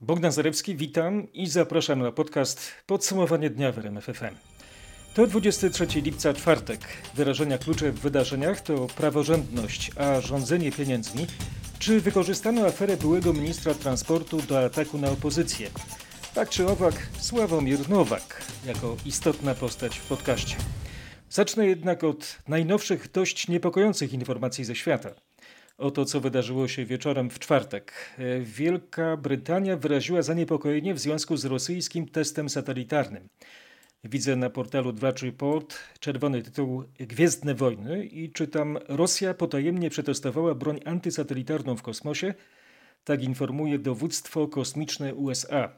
Bogdan Zarewski, witam i zapraszam na podcast Podsumowanie dnia w RMF FM. To 23 lipca, czwartek. Wyrażenia klucze w wydarzeniach to praworządność, a rządzenie pieniędzmi. Czy wykorzystano aferę byłego ministra transportu do ataku na opozycję? Tak czy owak, Sławomir Nowak jako istotna postać w podcaście. Zacznę jednak od najnowszych, dość niepokojących informacji ze świata o to, co wydarzyło się wieczorem w czwartek. Wielka Brytania wyraziła zaniepokojenie w związku z rosyjskim testem satelitarnym. Widzę na portalu Dwacz Report czerwony tytuł Gwiezdne Wojny i czytam Rosja potajemnie przetestowała broń antysatelitarną w kosmosie. Tak informuje dowództwo kosmiczne USA.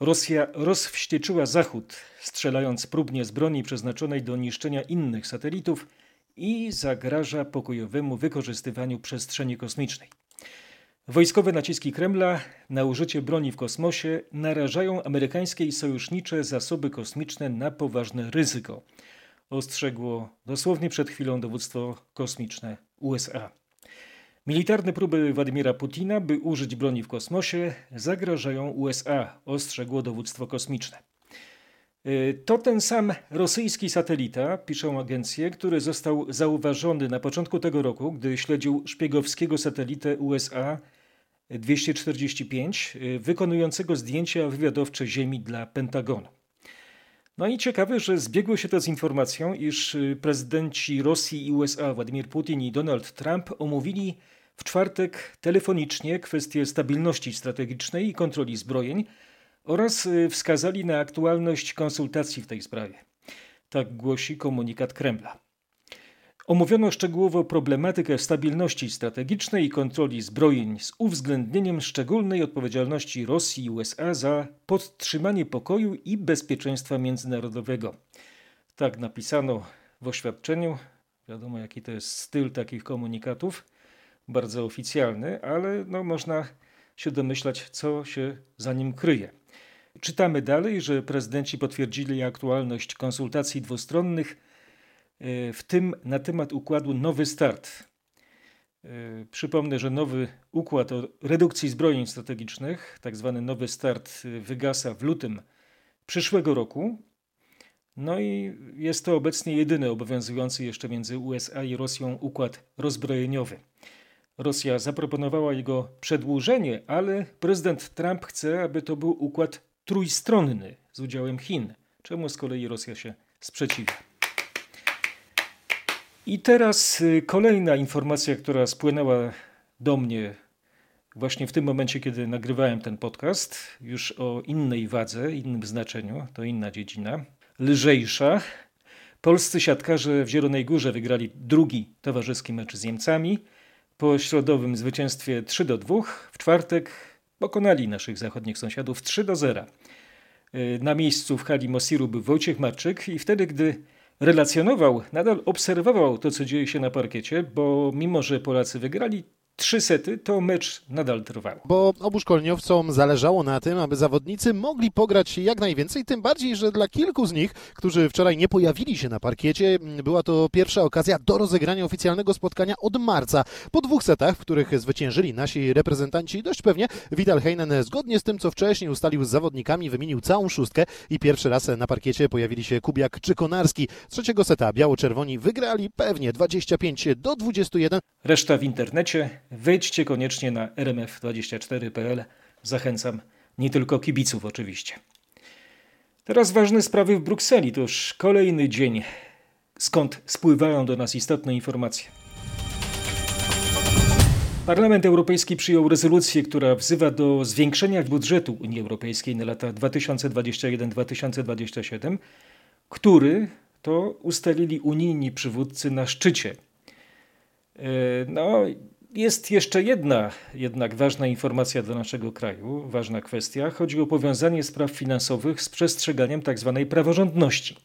Rosja rozwścieczyła Zachód, strzelając próbnie z broni przeznaczonej do niszczenia innych satelitów – i zagraża pokojowemu wykorzystywaniu przestrzeni kosmicznej. Wojskowe naciski Kremla na użycie broni w kosmosie narażają amerykańskie i sojusznicze zasoby kosmiczne na poważne ryzyko, ostrzegło dosłownie przed chwilą dowództwo kosmiczne USA. Militarne próby Władimira Putina, by użyć broni w kosmosie, zagrażają USA, ostrzegło dowództwo kosmiczne. Y, to ten sam rosyjski satelita, piszą agencje, który został zauważony na początku tego roku, gdy śledził szpiegowskiego satelitę USA 245, y, wykonującego zdjęcia wywiadowcze Ziemi dla Pentagonu. No i ciekawe, że zbiegło się to z informacją, iż y, prezydenci Rosji i USA Władimir Putin i Donald Trump omówili w czwartek telefonicznie kwestie stabilności strategicznej i kontroli zbrojeń oraz y, wskazali na aktualność konsultacji w tej sprawie. Tak głosi komunikat Kremla. Omówiono szczegółowo problematykę stabilności strategicznej i kontroli zbrojeń z uwzględnieniem szczególnej odpowiedzialności Rosji i USA za podtrzymanie pokoju i bezpieczeństwa międzynarodowego. Tak napisano w oświadczeniu. Wiadomo, jaki to jest styl takich komunikatów, bardzo oficjalny, ale no, można się domyślać, co się za nim kryje. Czytamy dalej, że prezydenci potwierdzili aktualność konsultacji dwustronnych, e, w tym na temat układu Nowy Start. E, przypomnę, że nowy układ o redukcji zbrojeń strategicznych, tak zwany Nowy Start, e, wygasa w lutym przyszłego roku. No i jest to obecnie jedyny obowiązujący jeszcze między USA i Rosją układ rozbrojeniowy. Rosja zaproponowała jego przedłużenie, ale prezydent Trump chce, aby to był układ trójstronny z udziałem Chin, czemu z kolei Rosja się sprzeciwia. I teraz y, kolejna informacja, która spłynęła do mnie właśnie w tym momencie, kiedy nagrywałem ten podcast, już o innej wadze, innym znaczeniu, to inna dziedzina, lżejsza. Polscy siatkarze w Zielonej Górze wygrali drugi towarzyski mecz z Niemcami. Po środowym zwycięstwie 3 do 2 w czwartek Pokonali naszych zachodnich sąsiadów 3 do 0. Y, na miejscu w hali Mosiru był Wojciech Marczyk i wtedy, gdy relacjonował, nadal obserwował to, co dzieje się na parkiecie, bo mimo, że Polacy wygrali, trzy sety, to mecz nadal trwał. Bo obu szkoleniowcom zależało na tym, aby zawodnicy mogli pograć jak najwięcej, tym bardziej, że dla kilku z nich, którzy wczoraj nie pojawili się na parkiecie, była to pierwsza okazja do rozegrania oficjalnego spotkania od marca. Po dwóch setach, w których zwyciężyli nasi reprezentanci dość pewnie, Vital Heinen zgodnie z tym, co wcześniej ustalił z zawodnikami, wymienił całą szóstkę i pierwszy raz na parkiecie pojawili się Kubiak czy Konarski. Trzeciego seta biało-czerwoni wygrali pewnie 25 do 21. Reszta w internecie Wejdźcie koniecznie na rmf24.pl. Zachęcam nie tylko kibiców oczywiście. Teraz ważne sprawy w Brukseli. To już kolejny dzień, skąd spływają do nas istotne informacje. Parlament Europejski przyjął rezolucję, która wzywa do zwiększenia budżetu Unii Europejskiej na lata 2021-2027, który to ustalili unijni przywódcy na szczycie. E, no, jest jeszcze jedna jednak ważna informacja dla naszego kraju, ważna kwestia. Chodzi o powiązanie spraw finansowych z przestrzeganiem tzw. Tak praworządności.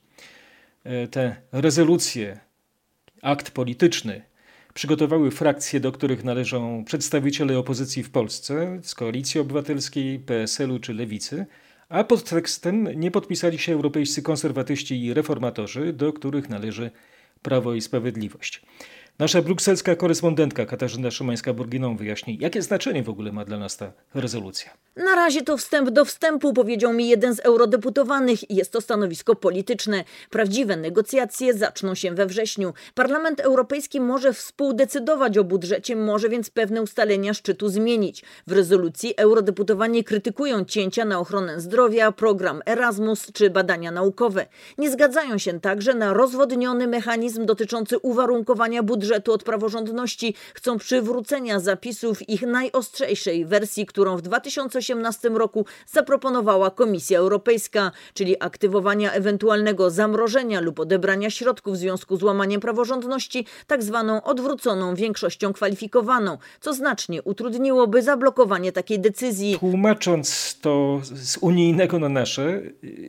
E, te rezolucje, akt polityczny przygotowały frakcje, do których należą przedstawiciele opozycji w Polsce z Koalicji Obywatelskiej, PSL-u czy Lewicy, a pod tekstem nie podpisali się europejscy konserwatyści i reformatorzy, do których należy Prawo i Sprawiedliwość. Nasza brukselska korespondentka Katarzyna Szymańska-Burginą wyjaśni, jakie znaczenie w ogóle ma dla nas ta rezolucja. Na razie to wstęp do wstępu, powiedział mi jeden z eurodeputowanych. Jest to stanowisko polityczne. Prawdziwe negocjacje zaczną się we wrześniu. Parlament Europejski może współdecydować o budżecie, może więc pewne ustalenia szczytu zmienić. W rezolucji eurodeputowani krytykują cięcia na ochronę zdrowia, program Erasmus czy badania naukowe. Nie zgadzają się także na rozwodniony mechanizm dotyczący uwarunkowania budżetu od praworządności. Chcą przywrócenia zapisów ich najostrzejszej wersji, którą w 2018 roku zaproponowała Komisja Europejska, czyli aktywowania ewentualnego zamrożenia lub odebrania środków w związku z łamaniem praworządności, tak zwaną odwróconą większością kwalifikowaną, co znacznie utrudniłoby zablokowanie takiej decyzji. Tłumacząc to z unijnego na nasze,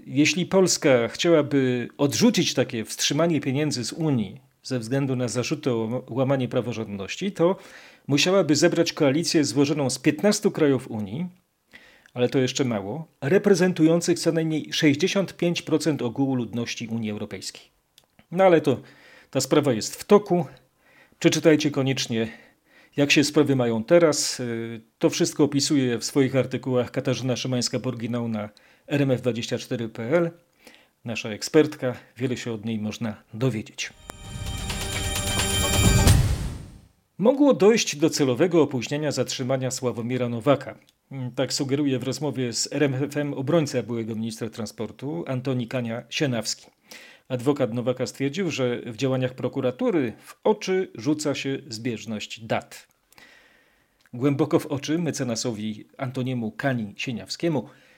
jeśli Polska chciałaby odrzucić takie wstrzymanie pieniędzy z Unii ze względu na zarzuty o łamanie praworządności, to musiałaby zebrać koalicję złożoną z 15 krajów Unii, ale to jeszcze mało, reprezentujących co najmniej 65% ogółu ludności Unii Europejskiej. No ale to ta sprawa jest w toku. Przeczytajcie koniecznie, jak się sprawy mają teraz. To wszystko opisuje w swoich artykułach Katarzyna Szymańska-Borginał na rmf24.pl. Nasza ekspertka, wiele się od niej można dowiedzieć. Mogło dojść do celowego opóźnienia zatrzymania Sławomira Nowaka. Tak sugeruje w rozmowie z RMFM obrońca byłego ministra transportu Antoni Kania-Sienawski. Adwokat Nowaka stwierdził, że w działaniach prokuratury w oczy rzuca się zbieżność dat. Głęboko w oczy mecenasowi Antoniemu Kani-Sieniawskiemu Y,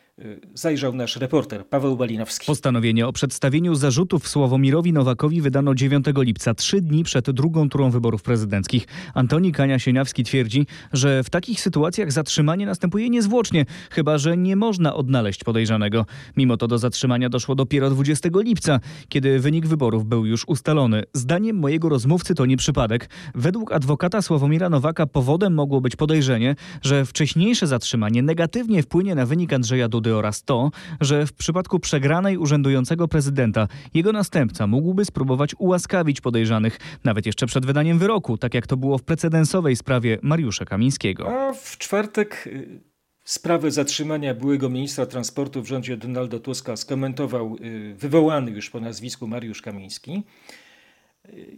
zajrzał nasz reporter Paweł Balinowski. Postanowienie o przedstawieniu zarzutów Sławomirowi Nowakowi wydano 9 lipca, trzy dni przed drugą turą wyborów prezydenckich. Antoni Kania-Sieniawski twierdzi, że w takich sytuacjach zatrzymanie następuje niezwłocznie, chyba że nie można odnaleźć podejrzanego. Mimo to do zatrzymania doszło dopiero 20 lipca, kiedy wynik wyborów był już ustalony. Zdaniem mojego rozmówcy to nie przypadek. Według adwokata Sławomira Nowaka powodem mogło być podejrzenie, że wcześniejsze zatrzymanie negatywnie wpłynie na wynik Andrzeja Dudy oraz to, że w przypadku przegranej urzędującego prezydenta jego następca mógłby spróbować ułaskawić podejrzanych, nawet jeszcze przed wydaniem wyroku, tak jak to było w precedensowej sprawie Mariusza Kamińskiego. A w czwartek y, sprawę zatrzymania byłego ministra transportu w rządzie Donalda Tuska skomentował y, wywołany już po nazwisku Mariusz Kamiński.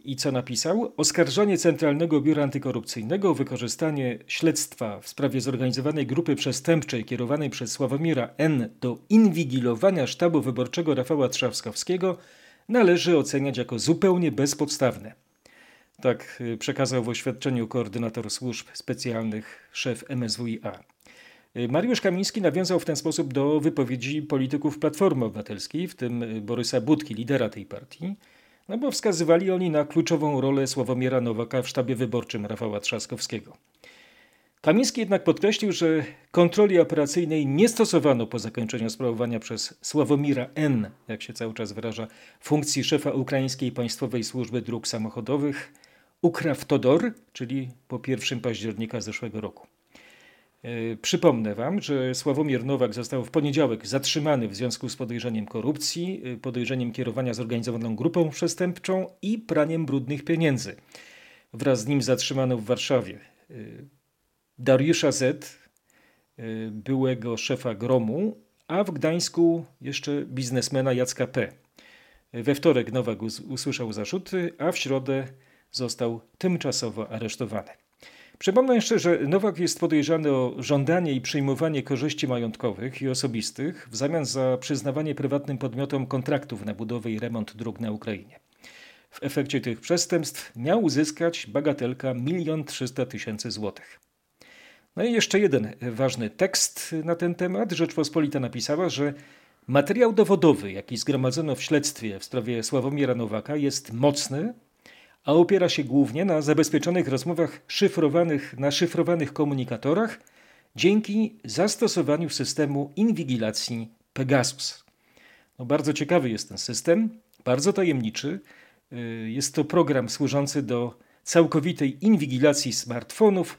I co napisał? Oskarżanie Centralnego Biura Antykorupcyjnego o wykorzystanie śledztwa w sprawie zorganizowanej grupy przestępczej kierowanej przez Sławomira N. do inwigilowania sztabu wyborczego Rafała Trzaskowskiego należy oceniać jako zupełnie bezpodstawne. Tak y, przekazał w oświadczeniu koordynator służb specjalnych szef MSWiA. Y, Mariusz Kamiński nawiązał w ten sposób do wypowiedzi polityków Platformy Obywatelskiej, w tym y, Borysa Budki, lidera tej partii, no bo wskazywali oni na kluczową rolę Sławomira Nowaka w sztabie wyborczym Rafała Trzaskowskiego. Kamiński jednak podkreślił, że kontroli operacyjnej nie stosowano po zakończeniu sprawowania przez Sławomira N., jak się cały czas wyraża, funkcji szefa Ukraińskiej Państwowej Służby Dróg Samochodowych Ukrawtodor, czyli po 1 października zeszłego roku. E, przypomnę Wam, że Sławomir Nowak został w poniedziałek zatrzymany w związku z podejrzeniem korupcji, e, podejrzeniem kierowania zorganizowaną grupą przestępczą i praniem brudnych pieniędzy. Wraz z nim zatrzymano w Warszawie e, Dariusza Z., byłego szefa Gromu, a w Gdańsku jeszcze biznesmena Jacka P. We wtorek Nowak usłyszał zarzuty, a w środę został tymczasowo aresztowany. Przypomnę jeszcze, że Nowak jest podejrzany o żądanie i przyjmowanie korzyści majątkowych i osobistych w zamian za przyznawanie prywatnym podmiotom kontraktów na budowę i remont dróg na Ukrainie. W efekcie tych przestępstw miał uzyskać bagatelka 1 300 tysięcy złotych. No i jeszcze jeden ważny tekst na ten temat. Rzeczpospolita napisała, że materiał dowodowy, jaki zgromadzono w śledztwie w sprawie Sławomira Nowaka, jest mocny, a opiera się głównie na zabezpieczonych rozmowach szyfrowanych na szyfrowanych komunikatorach dzięki zastosowaniu systemu inwigilacji Pegasus. No bardzo ciekawy jest ten system, bardzo tajemniczy. Y, jest to program służący do całkowitej inwigilacji smartfonów,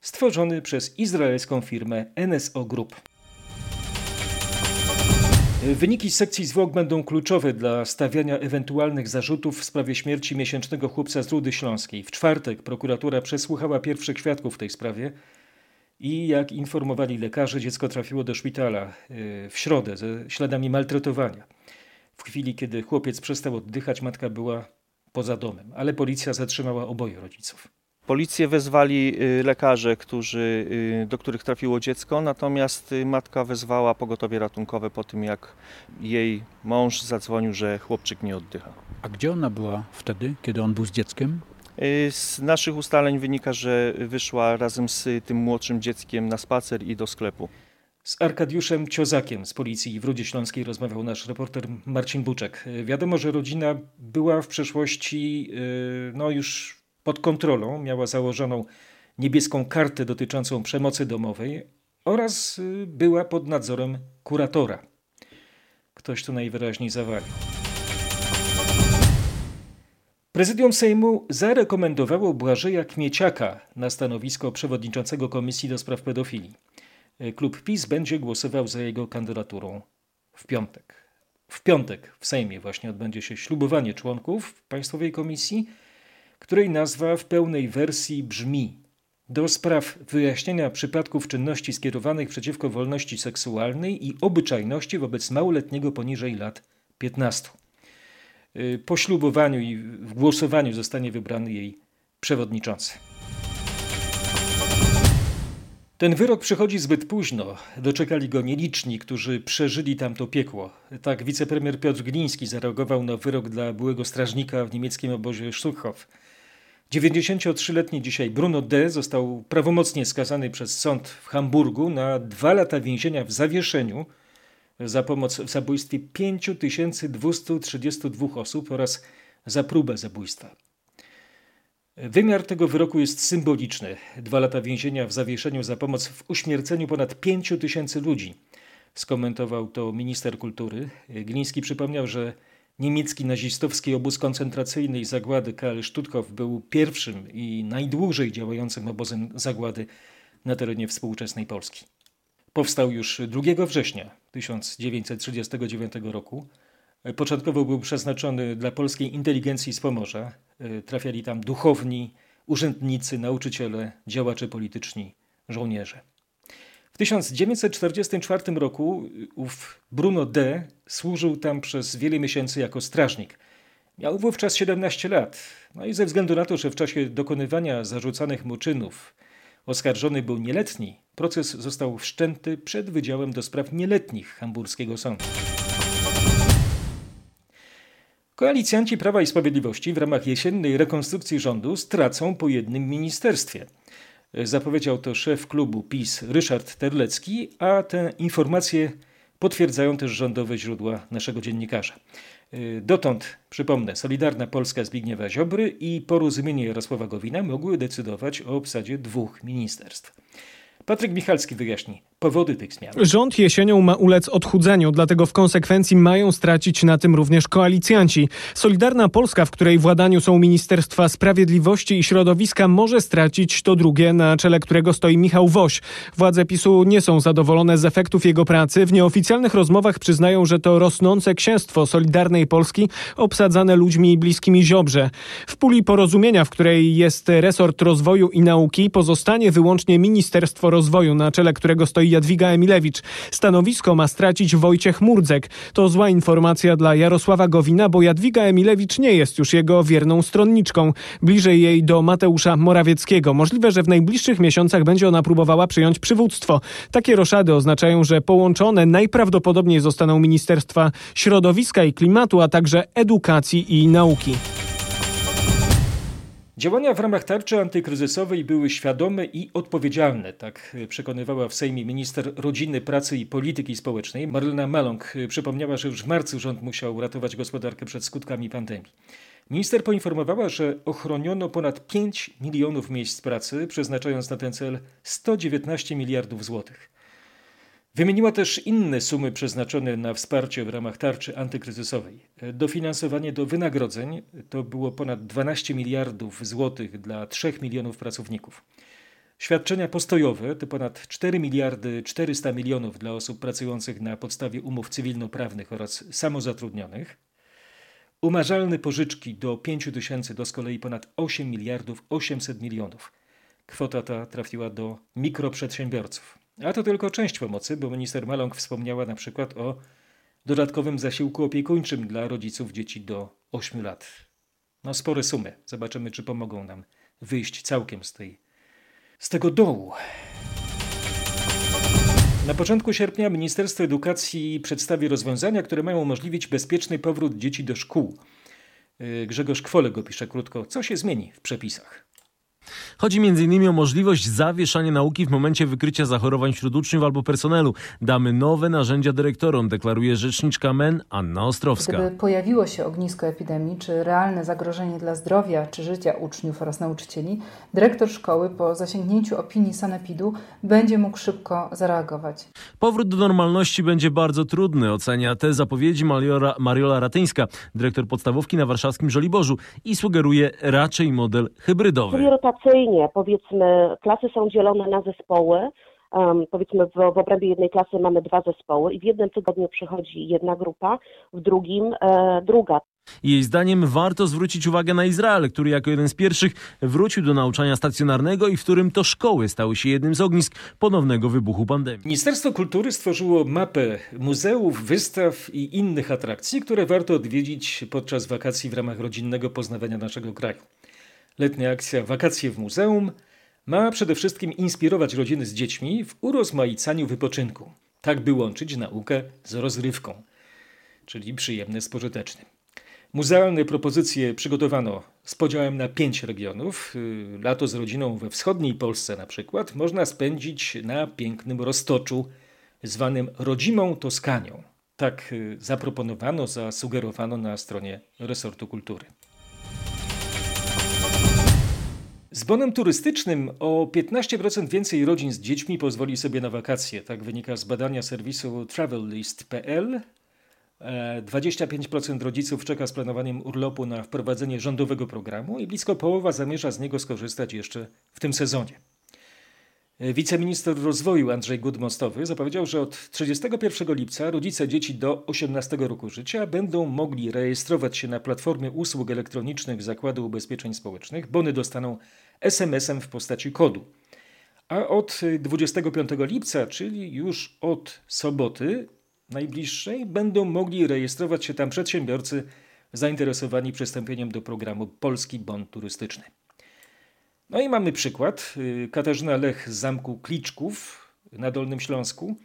stworzony przez izraelską firmę NSO Group. Wyniki sekcji zwłok będą kluczowe dla stawiania ewentualnych zarzutów w sprawie śmierci miesięcznego chłopca z Rudy Śląskiej. W czwartek prokuratura przesłuchała pierwszych świadków w tej sprawie i jak informowali lekarze, dziecko trafiło do szpitala e, w środę ze śladami maltretowania. W chwili, kiedy chłopiec przestał oddychać, matka była poza domem, ale policja zatrzymała oboje rodziców. Policję wezwali y, lekarze, którzy, y, do których trafiło dziecko, natomiast y, matka wezwała pogotowie ratunkowe po tym, jak jej mąż zadzwonił, że chłopczyk nie oddycha. A gdzie ona była wtedy, kiedy on był z dzieckiem? Z naszych ustaleń wynika, że wyszła razem z tym młodszym dzieckiem na spacer i do sklepu. Z Arkadiuszem Ciozakiem z Policji w Rudzie Śląskiej rozmawiał nasz reporter Marcin Buczek. Wiadomo, że rodzina była w przeszłości no już pod kontrolą, miała założoną niebieską kartę dotyczącą przemocy domowej oraz y, była pod nadzorem kuratora. Ktoś tu najwyraźniej zawalił. Prezydium Sejmu zarekomendowało Błażeja Kmieciaka na stanowisko przewodniczącego Komisji do Spraw Pedofilii. Y, klub PiS będzie głosował za jego kandydaturą w piątek. W piątek w Sejmie właśnie odbędzie się ślubowanie członków Państwowej Komisji – której nazwa w pełnej wersji brzmi do spraw wyjaśnienia przypadków czynności skierowanych przeciwko wolności seksualnej i obyczajności wobec małoletniego poniżej lat 15. Y, po ślubowaniu i w głosowaniu zostanie wybrany jej przewodniczący. Ten wyrok przychodzi zbyt późno. Doczekali go nieliczni, którzy przeżyli tamto piekło. Tak wicepremier Piotr Gliński zareagował na wyrok dla byłego strażnika w niemieckim obozie Stutthof. 93-letni dzisiaj Bruno D. został prawomocnie skazany przez sąd w Hamburgu na dwa lata więzienia w zawieszeniu za pomoc w zabójstwie 5232 osób oraz za próbę zabójstwa. Wymiar tego wyroku jest symboliczny. Dwa lata więzienia w zawieszeniu za pomoc w uśmierceniu ponad 5 tysięcy ludzi. Skomentował to minister kultury. Gliński przypomniał, że Niemiecki nazistowski obóz koncentracyjny i zagłady KL Stutthof był pierwszym i najdłużej działającym obozem zagłady na terenie współczesnej Polski. Powstał już 2 września 1939 roku. Początkowo był przeznaczony dla polskiej inteligencji z Pomorza. Trafiali tam duchowni, urzędnicy, nauczyciele, działacze polityczni, żołnierze. W 1944 roku ów Bruno D. służył tam przez wiele miesięcy jako strażnik. Miał wówczas 17 lat. No i ze względu na to, że w czasie dokonywania zarzucanych mu czynów oskarżony był nieletni, proces został wszczęty przed Wydziałem do Spraw Nieletnich Hamburskiego Sądu. Koalicjanci Prawa i Sprawiedliwości w ramach jesiennej rekonstrukcji rządu stracą po jednym ministerstwie – Zapowiedział to szef klubu PiS Ryszard Terlecki, a te informacje potwierdzają też rządowe źródła naszego dziennikarza. Dotąd, przypomnę, Solidarna Polska Zbigniewa Ziobry i Porozumienie Jarosława Gowina mogły decydować o obsadzie dwóch ministerstw. Patryk Michalski wyjaśni powody tych zmian. Rząd jesienią ma ulec odchudzeniu, dlatego w konsekwencji mają stracić na tym również koalicjanci. Solidarna Polska, w której władaniu są Ministerstwa Sprawiedliwości i Środowiska, może stracić to drugie, na czele którego stoi Michał Woś. Władze PiSu nie są zadowolone z efektów jego pracy. W nieoficjalnych rozmowach przyznają, że to rosnące księstwo Solidarnej Polski obsadzane ludźmi bliskimi Ziobrze. W puli porozumienia, w której jest resort rozwoju i nauki, pozostanie wyłącznie Ministerstwo Rozwoju, na czele którego stoi Jadwiga Emilewicz. Stanowisko ma stracić Wojciech Murdzek. To zła informacja dla Jarosława Gowina, bo Jadwiga Emilewicz nie jest już jego wierną stronniczką. Bliżej jej do Mateusza Morawieckiego. Możliwe, że w najbliższych miesiącach będzie ona próbowała przyjąć przywództwo. Takie roszady oznaczają, że połączone najprawdopodobniej zostaną Ministerstwa Środowiska i Klimatu, a także Edukacji i Nauki. Działania w ramach tarczy antykryzysowej były świadome i odpowiedzialne, tak przekonywała w Sejmie minister rodziny, pracy i polityki społecznej Marlena Maląg. Przypomniała, że już w marcu rząd musiał ratować gospodarkę przed skutkami pandemii. Minister poinformowała, że ochroniono ponad 5 milionów miejsc pracy, przeznaczając na ten cel 119 miliardów złotych. Wymieniła też inne sumy przeznaczone na wsparcie w ramach tarczy antykryzysowej. Dofinansowanie do wynagrodzeń to było ponad 12 miliardów złotych dla 3 milionów pracowników. Świadczenia postojowe to ponad 4 miliardy 400 milionów dla osób pracujących na podstawie umów cywilnoprawnych oraz samozatrudnionych. Umarzalne pożyczki do 5 tysięcy to z kolei ponad 8 miliardów 800 milionów. Kwota ta trafiła do mikroprzedsiębiorców. A to tylko część pomocy, bo minister Maląg wspomniała na przykład o dodatkowym zasiłku opiekuńczym dla rodziców dzieci do 8 lat. No spore sumy. Zobaczymy, czy pomogą nam wyjść całkiem z tej z tego dołu. Na początku sierpnia Ministerstwo Edukacji przedstawi rozwiązania, które mają umożliwić bezpieczny powrót dzieci do szkół. Grzegorz Kwolek opisze krótko, co się zmieni w przepisach. Chodzi m.in. o możliwość zawieszania nauki w momencie wykrycia zachorowań wśród uczniów albo personelu. Damy nowe narzędzia dyrektorom, deklaruje rzeczniczka MEN Anna Ostrowska. Gdyby pojawiło się ognisko epidemii, czy realne zagrożenie dla zdrowia czy życia uczniów oraz nauczycieli, dyrektor szkoły po zasięgnięciu opinii sanepidu będzie mógł szybko zareagować. Powrót do normalności będzie bardzo trudny, ocenia te zapowiedzi Mariola, Mariola Ratyńska, dyrektor podstawówki na warszawskim Żoliborzu i sugeruje raczej model hybrydowy rotacyjnie, powiedzmy, klasy są dzielone na zespoły. Um, powiedzmy, w, w obrębie jednej klasy mamy dwa zespoły i w jednym tygodniu przychodzi jedna grupa, w drugim e, druga. Jej zdaniem warto zwrócić uwagę na Izrael, który jako jeden z pierwszych wrócił do nauczania stacjonarnego i w którym to szkoły stały się jednym z ognisk ponownego wybuchu pandemii. Ministerstwo Kultury stworzyło mapę muzeów, wystaw i innych atrakcji, które warto odwiedzić podczas wakacji w ramach rodzinnego poznawania naszego kraju. Letnia akcja Wakacje w Muzeum ma przede wszystkim inspirować rodziny z dziećmi w urozmaicaniu wypoczynku, tak by łączyć naukę z rozrywką, czyli przyjemne z. Muzealne propozycje przygotowano z podziałem na pięć regionów. Lato z rodziną we wschodniej Polsce na przykład można spędzić na pięknym roztoczu zwanym rodzimą Toskanią. Tak zaproponowano, zasugerowano na stronie resortu kultury. Z bonem turystycznym o 15% więcej rodzin z dziećmi pozwoli sobie na wakacje. Tak wynika z badania serwisu travellist.pl. 25% e, rodziców czeka z planowaniem urlopu na wprowadzenie rządowego programu i blisko połowa zamierza z niego skorzystać jeszcze w tym sezonie. Wiceminister rozwoju Andrzej Gudmostowy zapowiedział, że od 31 lipca rodzice dzieci do 18 roku życia będą mogli rejestrować się na platformie usług elektronicznych Zakładu Ubezpieczeń Społecznych. Bony dostaną SMS-em w postaci kodu. A od 25 lipca, czyli już od soboty najbliższej, będą mogli rejestrować się tam przedsiębiorcy zainteresowani przystąpieniem do programu Polski Bon Turystyczny. No i mamy przykład. Y, Katarzyna Lech z Zamku Kliczków na Dolnym Śląsku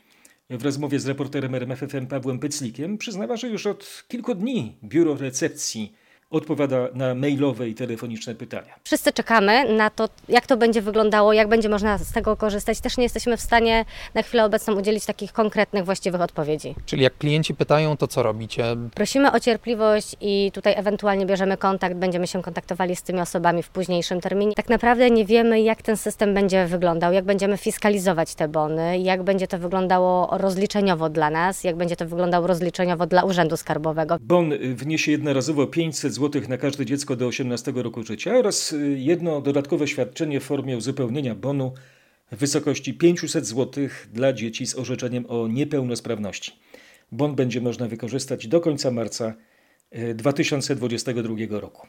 w rozmowie z reporterem RMFFM Pawłem Pyclikiem przyznała, że już od kilku dni biuro recepcji odpowiada na mailowe i telefoniczne pytania. Wszyscy czekamy na to, jak to będzie wyglądało, jak będzie można z tego korzystać. Też nie jesteśmy w stanie na chwilę obecną udzielić takich konkretnych, właściwych odpowiedzi. Czyli jak klienci pytają, to co robicie? Prosimy o cierpliwość i tutaj ewentualnie bierzemy kontakt, będziemy się kontaktowali z tymi osobami w późniejszym terminie. Tak naprawdę nie wiemy, jak ten system będzie wyglądał, jak będziemy fiskalizować te bony, jak będzie to wyglądało rozliczeniowo dla nas, jak będzie to wyglądało rozliczeniowo dla Urzędu Skarbowego. Bon wniesie jednorazowo 500 zł na każde dziecko do 18 roku życia oraz y, jedno dodatkowe świadczenie w formie uzupełnienia bonu w wysokości 500 zł dla dzieci z orzeczeniem o niepełnosprawności. Bon będzie można wykorzystać do końca marca 2022 y, roku.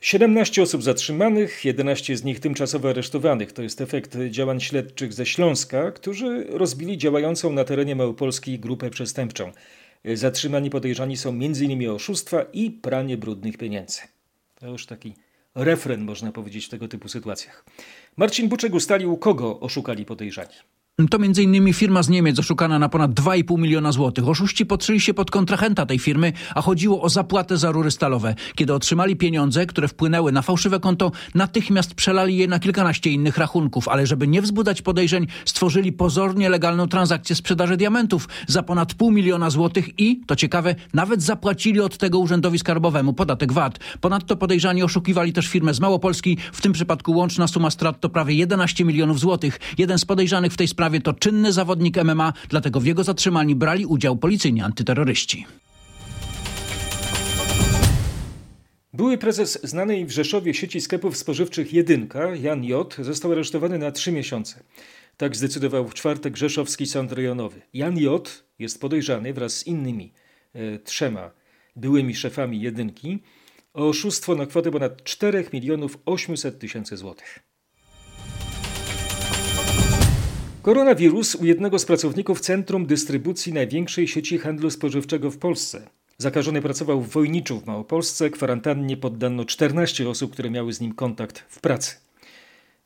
17 osób zatrzymanych, 11 z nich tymczasowo aresztowanych. To jest efekt działań śledczych ze Śląska, którzy rozbili działającą na terenie Małopolski grupę przestępczą. Zatrzymani podejrzani są m.in. oszustwa i pranie brudnych pieniędzy. To już taki refren, można powiedzieć, w tego typu sytuacjach. Marcin Buczek ustalił, kogo oszukali podejrzani. To m.in. firma z Niemiec oszukana na ponad 2,5 miliona złotych. Oszuści podszyli się pod kontrahenta tej firmy, a chodziło o zapłatę za rury stalowe. Kiedy otrzymali pieniądze, które wpłynęły na fałszywe konto, natychmiast przelali je na kilkanaście innych rachunków, ale żeby nie wzbudzać podejrzeń, stworzyli pozornie legalną transakcję sprzedaży diamentów za ponad pół miliona złotych i, to ciekawe, nawet zapłacili od tego urzędowi skarbowemu podatek VAT. Ponadto podejrzani oszukiwali też firmę z Małopolski. W tym przypadku łączna suma strat to prawie 11 milionów złotych. Jeden z podejrzanych w tej sprawie to czynny zawodnik MMA, dlatego w jego zatrzymaniu brali udział policyjni antyterroryści. Były prezes znanej w Rzeszowie sieci sklepów spożywczych Jedynka, Jan J., został aresztowany na trzy miesiące. Tak zdecydował w czwartek Rzeszowski Sąd Rejonowy. Jan J. jest podejrzany wraz z innymi e, trzema byłymi szefami Jedynki o oszustwo na kwotę ponad 4 milionów 800 tysięcy złotych. Koronawirus u jednego z pracowników Centrum Dystrybucji największej sieci handlu spożywczego w Polsce. Zakażony pracował w Wojniczu w Małopolsce. Kwarantannie poddano 14 osób, które miały z nim kontakt w pracy.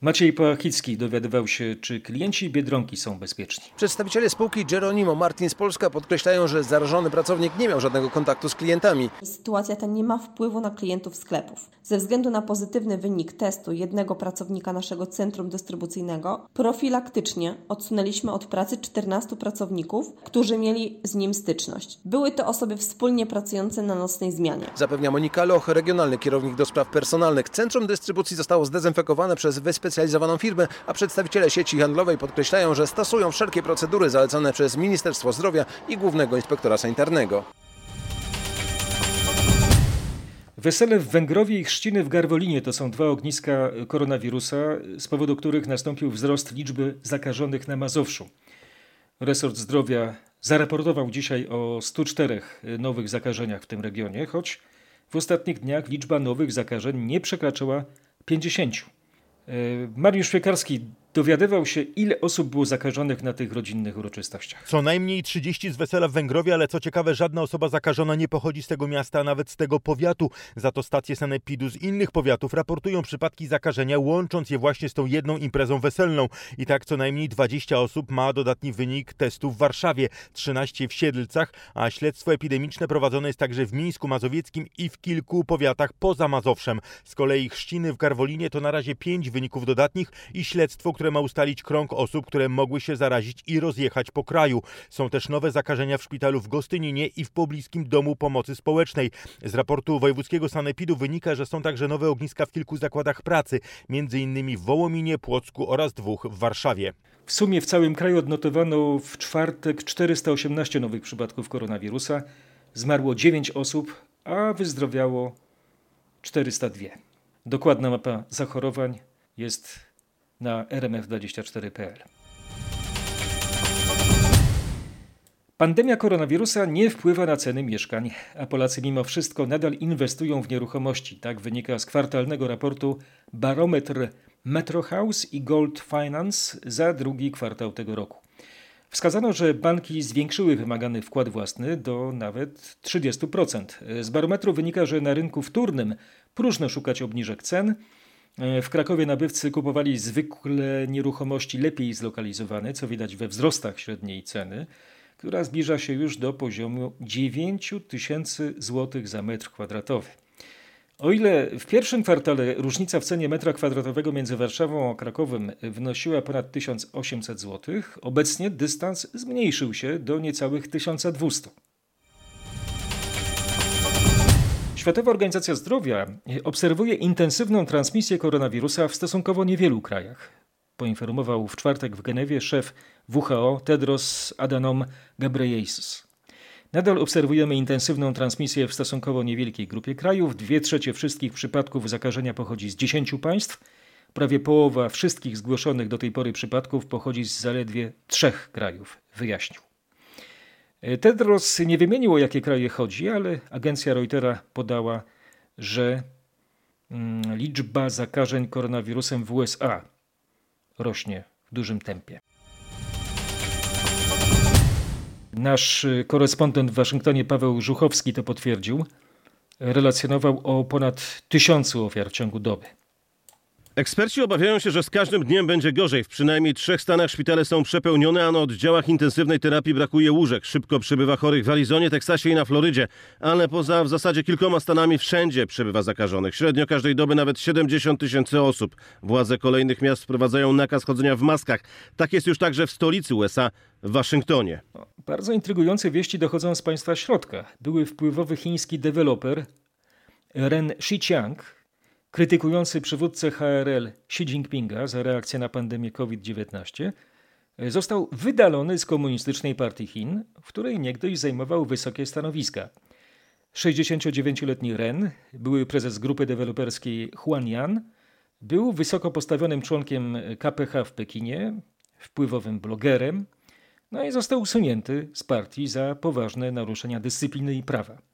Maciej Pałachicki dowiadywał się, czy klienci Biedronki są bezpieczni. Przedstawiciele spółki Geronimo Martins Polska podkreślają, że zarażony pracownik nie miał żadnego kontaktu z klientami. Sytuacja ta nie ma wpływu na klientów sklepów. Ze względu na pozytywny wynik testu jednego pracownika naszego centrum dystrybucyjnego, profilaktycznie odsunęliśmy od pracy 14 pracowników, którzy mieli z nim styczność. Były to osoby wspólnie pracujące na nocnej zmianie. Zapewnia Monika Loch, regionalny kierownik do spraw personalnych. Centrum dystrybucji zostało zdezynfekowane przez wyspecjalizowaną firmę, a przedstawiciele sieci handlowej podkreślają, że stosują wszelkie procedury zalecone przez Ministerstwo Zdrowia i Głównego Inspektora Sanitarnego. Wesele w Węgrowie i chrzciny w Garwolinie to są dwa ogniska koronawirusa, z powodu których nastąpił wzrost liczby zakażonych na Mazowszu. Resort Zdrowia zaraportował dzisiaj o 104 nowych zakażeniach w tym regionie, choć w ostatnich dniach liczba nowych zakażeń nie przekraczała 50. Mariusz Piekarski dowiadywał się, ile osób było zakażonych na tych rodzinnych uroczystościach. Co najmniej 30 z wesela w Węgrowie, ale co ciekawe, żadna osoba zakażona nie pochodzi z tego miasta, a nawet z tego powiatu. Za to stacje sanepidu z innych powiatów raportują przypadki zakażenia, łącząc je właśnie z tą jedną imprezą weselną. I tak co najmniej 20 osób ma dodatni wynik testu w Warszawie, 13 w Siedlcach, a śledztwo epidemiczne prowadzone jest także w Mińsku Mazowieckim i w kilku powiatach poza Mazowszem. Z kolei chrzciny w Garwolinie to na razie 5 wyników dodatnich i śledztwo, które które ma ustalić krąg osób, które mogły się zarazić i rozjechać po kraju. Są też nowe zakażenia w szpitalu w Gostyninie i w pobliskim domu pomocy społecznej. Z raportu wojewódzkiego sanepidu wynika, że są także nowe ogniska w kilku zakładach pracy, innymi w Wołominie, Płocku oraz dwóch w Warszawie. W sumie w całym kraju odnotowano w czwartek 418 nowych przypadków koronawirusa. Zmarło 9 osób, a wyzdrowiało 402. Dokładna mapa zachorowań jest na rmf24.pl. Pandemia koronawirusa nie wpływa na ceny mieszkań, a Polacy mimo wszystko nadal inwestują w nieruchomości. Tak wynika z kwartalnego raportu Barometr Metro House i Gold Finance za drugi kwartał tego roku. Wskazano, że banki zwiększyły wymagany wkład własny do nawet 30%. Z barometru wynika, że na rynku wtórnym próżno szukać obniżek cen, w Krakowie nabywcy kupowali zwykle nieruchomości lepiej zlokalizowane, co widać we wzrostach średniej ceny, która zbliża się już do poziomu 9 tysięcy złotych za metr kwadratowy. O ile w pierwszym kwartale różnica w cenie metra kwadratowego między Warszawą a Krakowem wynosiła ponad 1800 zł, obecnie dystans zmniejszył się do niecałych 1200. Światowa Organizacja Zdrowia obserwuje intensywną transmisję koronawirusa w stosunkowo niewielu krajach. Poinformował w czwartek w Genewie szef WHO Tedros Adhanom Ghebreyesus. Nadal obserwujemy intensywną transmisję w stosunkowo niewielkiej grupie krajów. Dwie trzecie wszystkich przypadków zakażenia pochodzi z 10 państw. Prawie połowa wszystkich zgłoszonych do tej pory przypadków pochodzi z zaledwie trzech krajów, wyjaśnił. Tedros nie wymienił o jakie kraje chodzi, ale agencja Reutera podała, że mm, liczba zakażeń koronawirusem w USA rośnie w dużym tempie. Nasz korespondent w Waszyngtonie Paweł Żuchowski to potwierdził. Relacjonował o ponad tysiącu ofiar w ciągu doby. Eksperci obawiają się, że z każdym dniem będzie gorzej. W przynajmniej trzech stanach szpitale są przepełnione, a na oddziałach intensywnej terapii brakuje łóżek. Szybko przybywa chorych w Arizonie, Teksasie i na Florydzie. Ale poza w zasadzie kilkoma stanami wszędzie przybywa zakażonych. Średnio każdej doby nawet 70 tysięcy osób. Władze kolejnych miast wprowadzają nakaz chodzenia w maskach. Tak jest już także w stolicy USA, w Waszyngtonie. Bardzo intrygujące wieści dochodzą z państwa środka. Były wpływowy chiński deweloper Ren Xiqiang krytykujący przywódcę HRL Xi Jinpinga za reakcję na pandemię COVID-19 został wydalony z Komunistycznej Partii Chin, w której niegdyś zajmował wysokie stanowiska. 69-letni Ren, były prezes grupy deweloperskiej Huanyan, był wysoko postawionym członkiem KPH w Pekinie, wpływowym blogerem, no i został usunięty z partii za poważne naruszenia dyscypliny i prawa.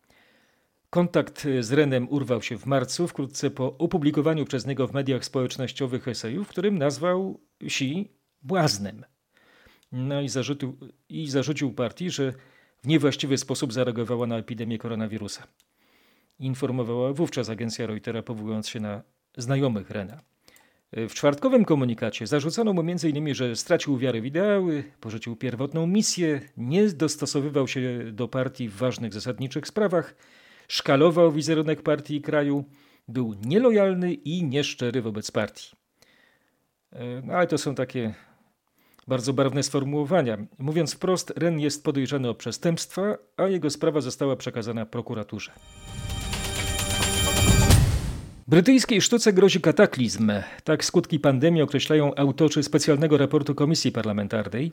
Kontakt z Renem urwał się w marcu, wkrótce po opublikowaniu przez niego w mediach społecznościowych eseju, w którym nazwał Xi błaznem. No i zarzucił, i zarzucił partii, że w niewłaściwy sposób zareagowała na epidemię koronawirusa. Informowała wówczas agencja Reutera, powołując się na znajomych Rena. W czwartkowym komunikacie zarzucano mu m.in., że stracił wiarę w ideały, porzucił pierwotną misję, nie dostosowywał się do partii w ważnych zasadniczych sprawach, szkalował wizerunek partii i kraju, był nielojalny i nieszczery wobec partii. E, no, ale to są takie bardzo barwne sformułowania. Mówiąc wprost, Ren jest podejrzany o przestępstwa, a jego sprawa została przekazana prokuraturze. Brytyjskiej sztuce grozi kataklizm. Tak skutki pandemii określają autorzy specjalnego raportu Komisji Parlamentarnej,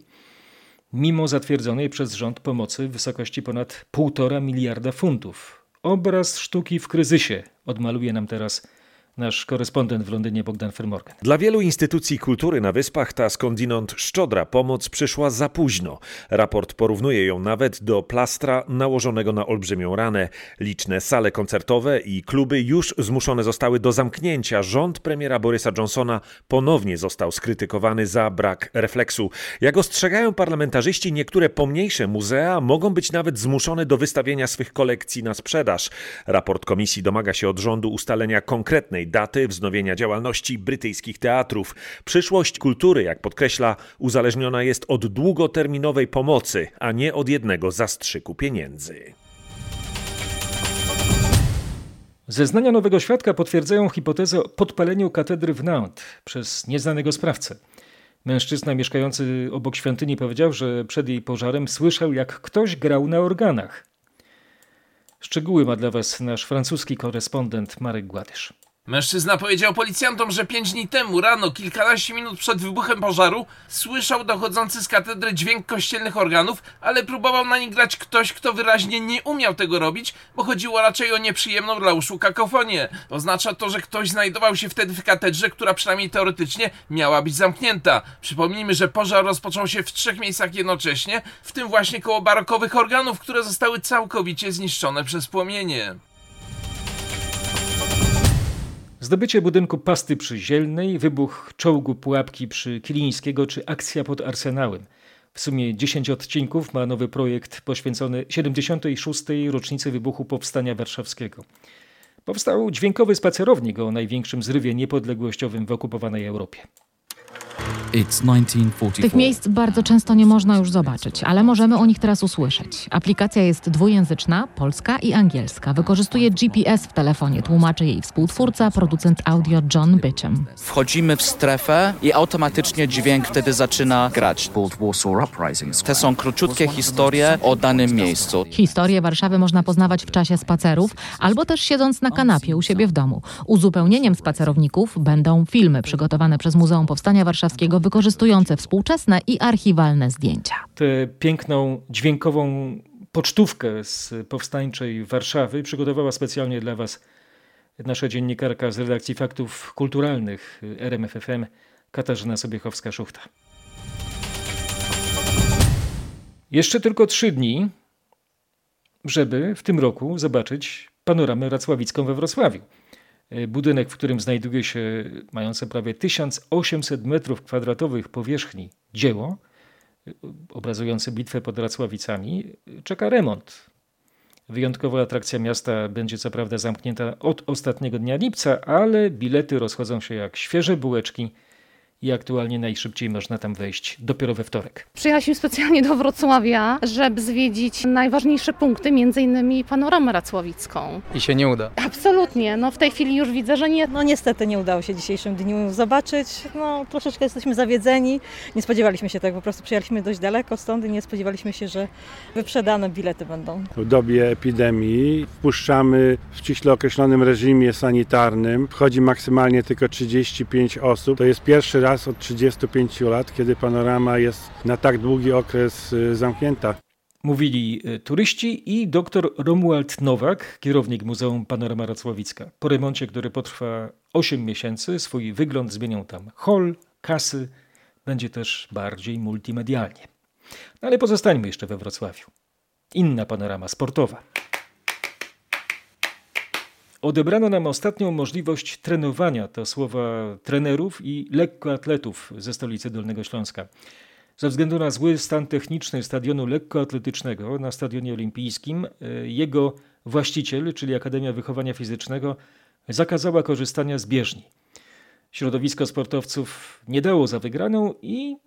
mimo zatwierdzonej przez rząd pomocy w wysokości ponad 1,5 miliarda funtów. Obraz sztuki w kryzysie odmaluje nam teraz nasz korespondent w Londynie Bogdan Fermorgan. Dla wielu instytucji kultury na Wyspach ta skądinąd szczodra pomoc przyszła za późno. Raport porównuje ją nawet do plastra nałożonego na olbrzymią ranę. Liczne sale koncertowe i kluby już zmuszone zostały do zamknięcia. Rząd premiera Borysa Johnsona ponownie został skrytykowany za brak refleksu. Jak ostrzegają parlamentarzyści, niektóre pomniejsze muzea mogą być nawet zmuszone do wystawienia swych kolekcji na sprzedaż. Raport komisji domaga się od rządu ustalenia konkretnej daty wznowienia działalności brytyjskich teatrów. Przyszłość kultury, jak podkreśla, uzależniona jest od długoterminowej pomocy, a nie od jednego zastrzyku pieniędzy. Zeznania nowego świadka potwierdzają hipotezę o podpaleniu katedry w Nantes przez nieznanego sprawcę. Mężczyzna mieszkający obok świątyni powiedział, że przed jej pożarem słyszał, jak ktoś grał na organach. Szczegóły ma dla Was nasz francuski korespondent Marek Gładysz. Mężczyzna powiedział policjantom, że pięć dni temu rano, kilkanaście minut przed wybuchem pożaru, słyszał dochodzący z katedry dźwięk kościelnych organów, ale próbował na nich grać ktoś, kto wyraźnie nie umiał tego robić, bo chodziło raczej o nieprzyjemną dla uszu kakofonię. Oznacza to, że ktoś znajdował się wtedy w katedrze, która przynajmniej teoretycznie miała być zamknięta. Przypomnijmy, że pożar rozpoczął się w trzech miejscach jednocześnie, w tym właśnie koło barokowych organów, które zostały całkowicie zniszczone przez płomienie. Zdobycie budynku Pasty przy Zielnej, wybuch czołgu Pułapki przy Kilińskiego czy akcja pod Arsenałem. W sumie 10 odcinków ma nowy projekt poświęcony 76. rocznicy wybuchu Powstania Warszawskiego. Powstał dźwiękowy spacerownik o największym zrywie niepodległościowym w okupowanej Europie. Tych miejsc bardzo często nie można już zobaczyć, ale możemy o nich teraz usłyszeć. Aplikacja jest dwujęzyczna, polska i angielska. Wykorzystuje GPS w telefonie, tłumaczy jej współtwórca, producent audio John Bitcham. Wchodzimy w strefę i automatycznie dźwięk wtedy zaczyna grać. Te są króciutkie historie o danym miejscu. Historię Warszawy można poznawać w czasie spacerów albo też siedząc na kanapie u siebie w domu. Uzupełnieniem spacerowników będą filmy przygotowane przez Muzeum Powstania Warszawskiego wykorzystujące współczesne i archiwalne zdjęcia. Tę piękną, dźwiękową pocztówkę z powstańczej Warszawy przygotowała specjalnie dla Was nasza dziennikarka z redakcji Faktów Kulturalnych RMFFM Katarzyna Sobiechowska-Szuchta. Jeszcze tylko trzy dni, żeby w tym roku zobaczyć panoramę racławicką we Wrocławiu. E, budynek, w którym znajduje się mające prawie 1800 m2 powierzchni dzieło, e, obrazujące bitwę pod Racławicami, czeka remont. Wyjątkowa atrakcja miasta będzie co prawda zamknięta od ostatniego dnia lipca, ale bilety rozchodzą się jak świeże bułeczki – i aktualnie najszybciej można tam wejść dopiero we wtorek. Przyjechaliśmy specjalnie do Wrocławia, żeby zwiedzić najważniejsze punkty, między innymi panoramę racławicką. I się nie uda. Absolutnie, no w tej chwili już widzę, że nie. No niestety nie udało się dzisiejszym dniu zobaczyć, no troszeczkę jesteśmy zawiedzeni, nie spodziewaliśmy się tego, po prostu przyjechaliśmy dość daleko stąd i nie spodziewaliśmy się, że wyprzedane bilety będą. W dobie epidemii wpuszczamy w ściśle określonym reżimie sanitarnym, wchodzi maksymalnie tylko 35 osób, to jest pierwszy raz raz od 35 lat, kiedy panorama jest na tak długi okres y, zamknięta. Mówili y, turyści i dr Romuald Nowak, kierownik Muzeum Panorama Racławicka. Po remoncie, który potrwa 8 miesięcy, swój wygląd zmienią tam hol, kasy, będzie też bardziej multimedialnie. No ale pozostańmy jeszcze we Wrocławiu. Inna panorama sportowa. Odebrano nam ostatnią możliwość trenowania, to słowa trenerów i lekkoatletów ze stolicy Dolnego Śląska. Ze względu na zły stan techniczny stadionu lekkoatletycznego na Stadionie Olimpijskim, e, jego właściciel, czyli Akademia Wychowania Fizycznego, zakazała korzystania z bieżni. Środowisko sportowców nie dało za wygraną i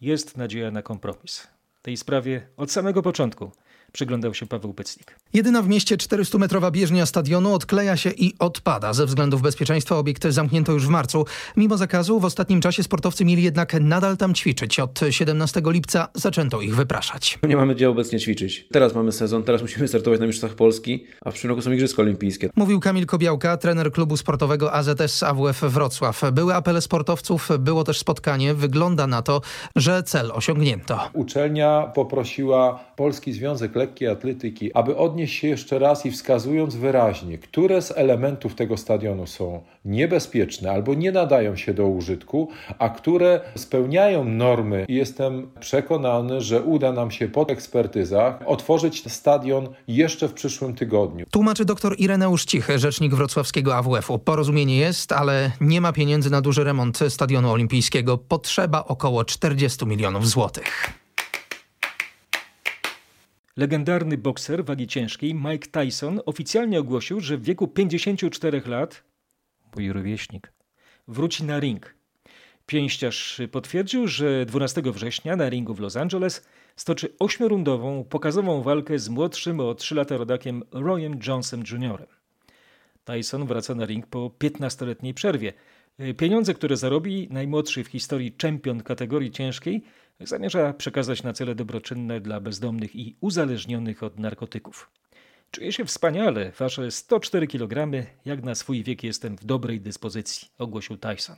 jest nadzieja na kompromis. W tej sprawie od samego początku przyglądał się Paweł Pycnik. Jedyna w mieście 400-metrowa bieżnia stadionu odkleja się i odpada. Ze względów bezpieczeństwa obiekt zamknięto już w marcu. Mimo zakazu w ostatnim czasie sportowcy mieli jednak nadal tam ćwiczyć. Od 17 lipca zaczęto ich wypraszać. Nie mamy gdzie obecnie ćwiczyć. Teraz mamy sezon, teraz musimy startować na Mistrzostwach Polski, a w przyszłym roku są Igrzyska Olimpijskie. Mówił Kamil Kobiałka, trener klubu sportowego AZS AWF Wrocław. Były apele sportowców, było też spotkanie. Wygląda na to, że cel osiągnięto. Uczelnia poprosiła Polski Związek Lekkiej Atletyki, aby odnieść się jeszcze raz i wskazując wyraźnie, które z elementów tego stadionu są niebezpieczne albo nie nadają się do użytku, a które spełniają normy. Jestem przekonany, że uda nam się po ekspertyzach otworzyć stadion jeszcze w przyszłym tygodniu. Tłumaczy dr Ireneusz Cichy, rzecznik wrocławskiego AWF-u. Porozumienie jest, ale nie ma pieniędzy na duży remont stadionu olimpijskiego. Potrzeba około 40 milionów złotych. Legendarny bokser wagi ciężkiej Mike Tyson oficjalnie ogłosił, że w wieku 54 lat, mój rówieśnik, wróci na ring. Pięściarz potwierdził, że 12 września na ringu w Los Angeles stoczy ośmiorundową, pokazową walkę z młodszym o 3 lata rodakiem Royem Johnsonem Jr. Tyson wraca na ring po 15-letniej przerwie. Pieniądze, które zarobi najmłodszy w historii czempion kategorii ciężkiej, zamierza przekazać na cele dobroczynne dla bezdomnych i uzależnionych od narkotyków. Czuję się wspaniale, wasze 104 kg, jak na swój wiek jestem w dobrej dyspozycji, ogłosił Tyson.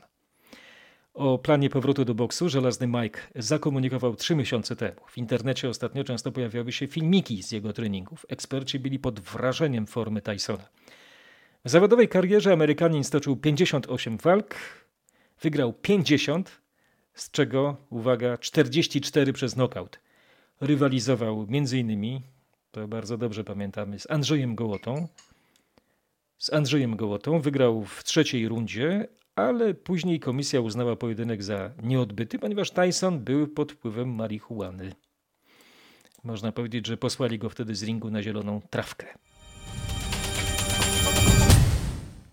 O planie powrotu do boksu żelazny Mike zakomunikował trzy miesiące temu. W internecie ostatnio często pojawiały się filmiki z jego treningów. Eksperci byli pod wrażeniem formy Tysona. W zawodowej karierze Amerykanin stoczył 58 walk, wygrał 50, z czego, uwaga, 44 przez knockout. Rywalizował m.in., to bardzo dobrze pamiętamy, z Andrzejem Gołotą. Z Andrzejem Gołotą wygrał w trzeciej rundzie, ale później komisja uznała pojedynek za nieodbyty, ponieważ Tyson był pod wpływem marihuany. Można powiedzieć, że posłali go wtedy z ringu na zieloną trawkę.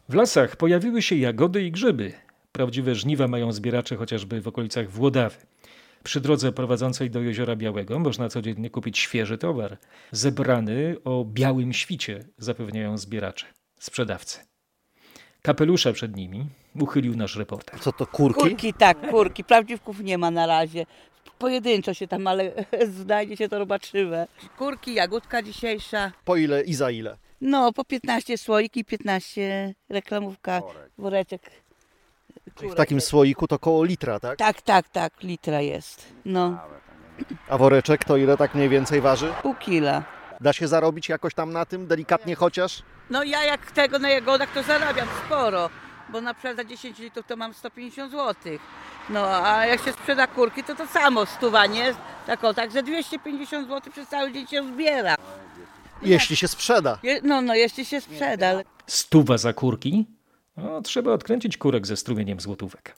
W lasach pojawiły się jagody i grzyby. Prawdziwe żniwa mają zbieracze chociażby w okolicach Włodawy. Przy drodze prowadzącej do Jeziora Białego można codziennie kupić świeży towar, zebrany o białym świcie, zapewniają zbieracze, sprzedawcy. Kapelusze przed nimi uchylił nasz reporter. Co to, kurki? Kurki, tak, kurki. Prawdziwków nie ma na razie. Pojedynczo się tam, ale znajdzie się to zobaczymy. Kurki, jagódka dzisiejsza. Po ile i za ile? No, po 15 słoik i 15 reklamówka, woreczek. Czyli w takim słoiku to koło litra, tak? Tak, tak, tak, litra jest. No. A woreczek to ile tak mniej więcej waży? Pół kila. Da się zarobić jakoś tam na tym, delikatnie chociaż? No ja jak tego na jagodach to zarabiam sporo, bo na przykład za 10 litrów to mam 150 zł. No a jak się sprzeda kurki, to to samo stuwa, nie? Tak o, także 250 zł przez cały dzień się zbiera. Jeśli się sprzeda. Je, no, no, jeśli się sprzeda. Ale... Stuwa za kurki? No, trzeba odkręcić kurek ze strumieniem złotówek.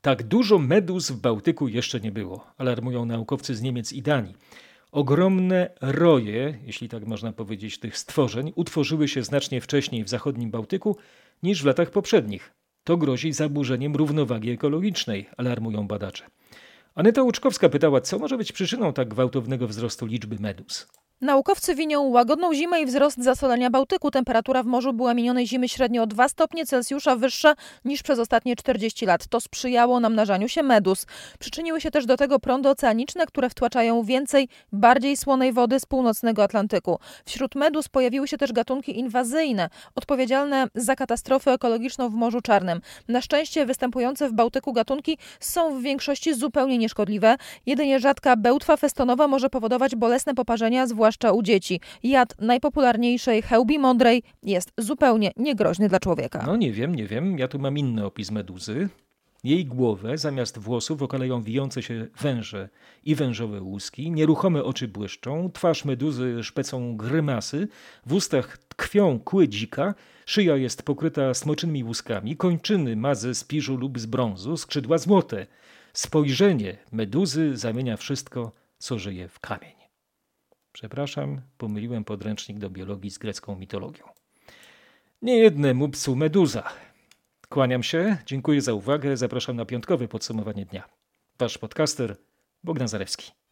Tak dużo meduz w Bałtyku jeszcze nie było, alarmują naukowcy z Niemiec i Danii. Ogromne roje, jeśli tak można powiedzieć, tych stworzeń utworzyły się znacznie wcześniej w zachodnim Bałtyku niż w latach poprzednich. To grozi zaburzeniem równowagi ekologicznej, alarmują badacze. Aneta Łuczkowska pytała, co może być przyczyną tak gwałtownego wzrostu liczby meduz. Naukowcy winią łagodną zimę i wzrost zasolenia Bałtyku. Temperatura w morzu była minionej zimy średnio o 2 stopnie Celsjusza wyższa niż przez ostatnie 40 lat. To sprzyjało namnażaniu się medus. Przyczyniły się też do tego prądy oceaniczne, które wtłaczają więcej, bardziej słonej wody z północnego Atlantyku. Wśród medus pojawiły się też gatunki inwazyjne, odpowiedzialne za katastrofę ekologiczną w Morzu Czarnym. Na szczęście występujące w Bałtyku gatunki są w większości zupełnie nieszkodliwe. Jedynie rzadka bełtwa festonowa może powodować bolesne poparzenia, zwłaszcza u dzieci. Jad najpopularniejszej chełbi mądrej jest zupełnie niegroźny dla człowieka. No nie wiem, nie wiem. Ja tu mam inny opis meduzy. Jej głowę zamiast włosów okaleją wijące się węże i wężowe łuski, nieruchome oczy błyszczą, twarz meduzy szpecą grymasy, w ustach tkwią kły dzika, szyja jest pokryta smoczynymi łuskami, kończyny ma ze spiżu lub z brązu, skrzydła złote. Spojrzenie meduzy zamienia wszystko, co żyje w kamień. Przepraszam, pomyliłem podręcznik do biologii z grecką mitologią. Niejednemu psu meduza. Kłaniam się, dziękuję za uwagę, zapraszam na piątkowe podsumowanie dnia. Wasz podcaster Bogdan Zarewski.